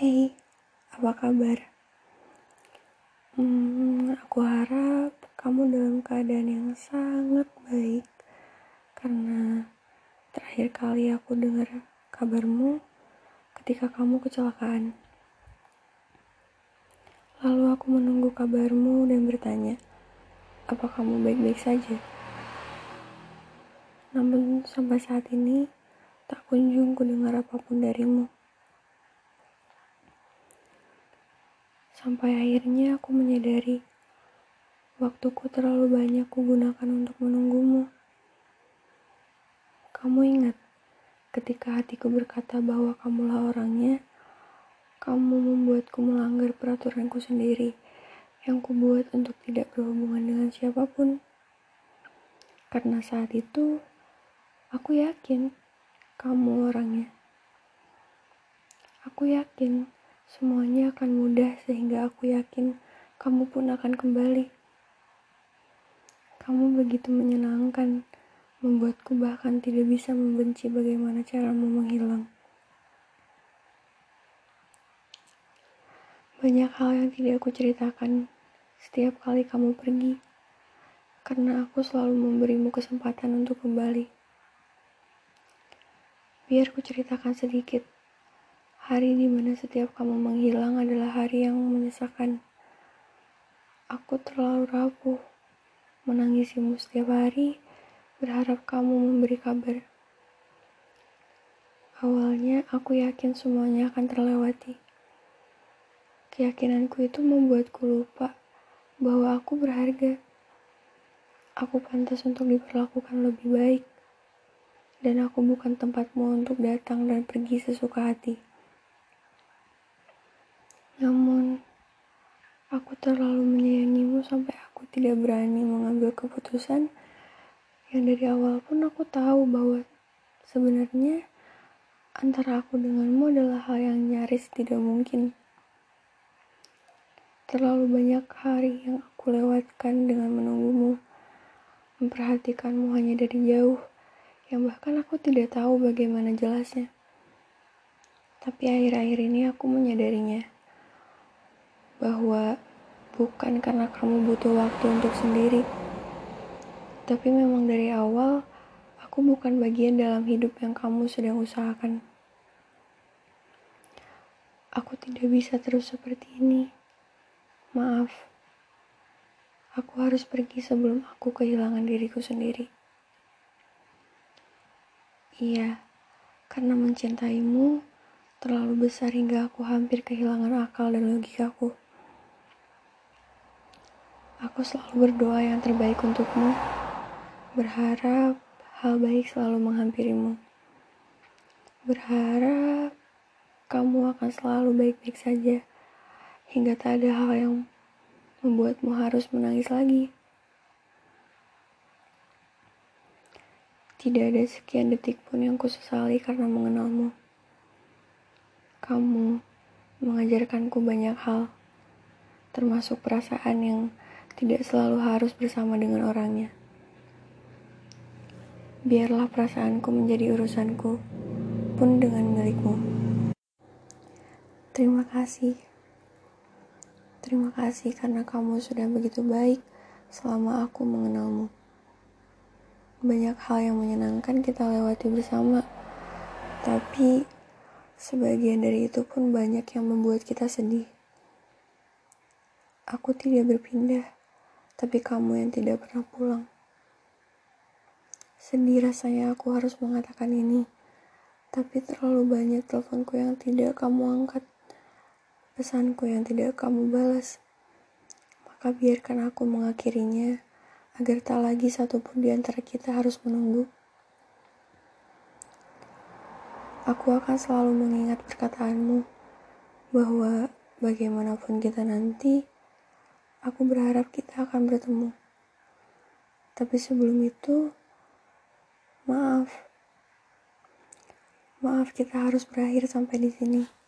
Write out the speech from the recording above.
Hey, apa kabar? Hmm, aku harap kamu dalam keadaan yang sangat baik karena terakhir kali aku dengar kabarmu ketika kamu kecelakaan. Lalu aku menunggu kabarmu dan bertanya, apa kamu baik-baik saja? Namun sampai saat ini tak kunjung ku dengar apa pun darimu. Sampai akhirnya aku menyadari waktuku terlalu banyak kugunakan untuk menunggumu. Kamu ingat ketika hatiku berkata bahwa kamulah orangnya, kamu membuatku melanggar peraturanku sendiri yang kubuat untuk tidak berhubungan dengan siapa pun. Karena saat itu, aku yakin kamu orangnya. Aku yakin Semuanya akan mudah sehingga aku yakin kamu pun akan kembali. Kamu begitu menyenangkan, membuatku bahkan tidak bisa membenci bagaimana caramu menghilang. Banyak hal yang tidak aku ceritakan setiap kali kamu pergi, karena aku selalu memberimu kesempatan untuk kembali. Biar ku ceritakan sedikit Hari di mana setiap kamu menghilang adalah hari yang menyesakan. Aku terlalu rapuh, menangisimu setiap hari, berharap kamu memberi kabar. Awalnya aku yakin semuanya akan terlewati. Keyakinanku itu membuatku lupa bahwa aku berharga. Aku pantas untuk diperlakukan lebih baik. Dan aku bukan tempatmu untuk datang dan pergi sesuka hati. Namun, aku terlalu menyayangimu sampai aku tidak berani mengambil keputusan yang dari awal pun aku tahu bahwa sebenarnya antara aku denganmu adalah hal yang nyaris tidak mungkin. Terlalu banyak hari yang aku lewatkan dengan menunggumu, memperhatikanmu hanya dari jauh, yang bahkan aku tidak tahu bagaimana jelasnya. Tapi akhir-akhir ini aku menyadarinya bahwa bukan karena kamu butuh waktu untuk sendiri, tapi memang dari awal aku bukan bagian dalam hidup yang kamu sedang usahakan. Aku tidak bisa terus seperti ini. Maaf, aku harus pergi sebelum aku kehilangan diriku sendiri. Iya, karena mencintaimu terlalu besar hingga aku hampir kehilangan akal dan logikaku. Aku selalu berdoa yang terbaik untukmu, berharap hal baik selalu menghampirimu. Berharap kamu akan selalu baik-baik saja, hingga tak ada hal yang membuatmu harus menangis lagi. Tidak ada sekian detik pun yang kusesali karena mengenalmu. Kamu mengajarkanku banyak hal, termasuk perasaan yang tidak selalu harus bersama dengan orangnya. Biarlah perasaanku menjadi urusanku, pun dengan milikmu. Terima kasih. Terima kasih karena kamu sudah begitu baik selama aku mengenalmu. Banyak hal yang menyenangkan kita lewati bersama, tapi sebagian dari itu pun banyak yang membuat kita sedih. Aku tidak berpindah tapi kamu yang tidak pernah pulang. Sedih rasanya aku harus mengatakan ini, tapi terlalu banyak teleponku yang tidak kamu angkat, pesanku yang tidak kamu balas. Maka biarkan aku mengakhirinya, agar tak lagi satupun di antara kita harus menunggu. Aku akan selalu mengingat perkataanmu bahwa bagaimanapun kita nanti, Aku berharap kita akan bertemu. Tapi sebelum itu, maaf. Maaf kita harus berakhir sampai di sini.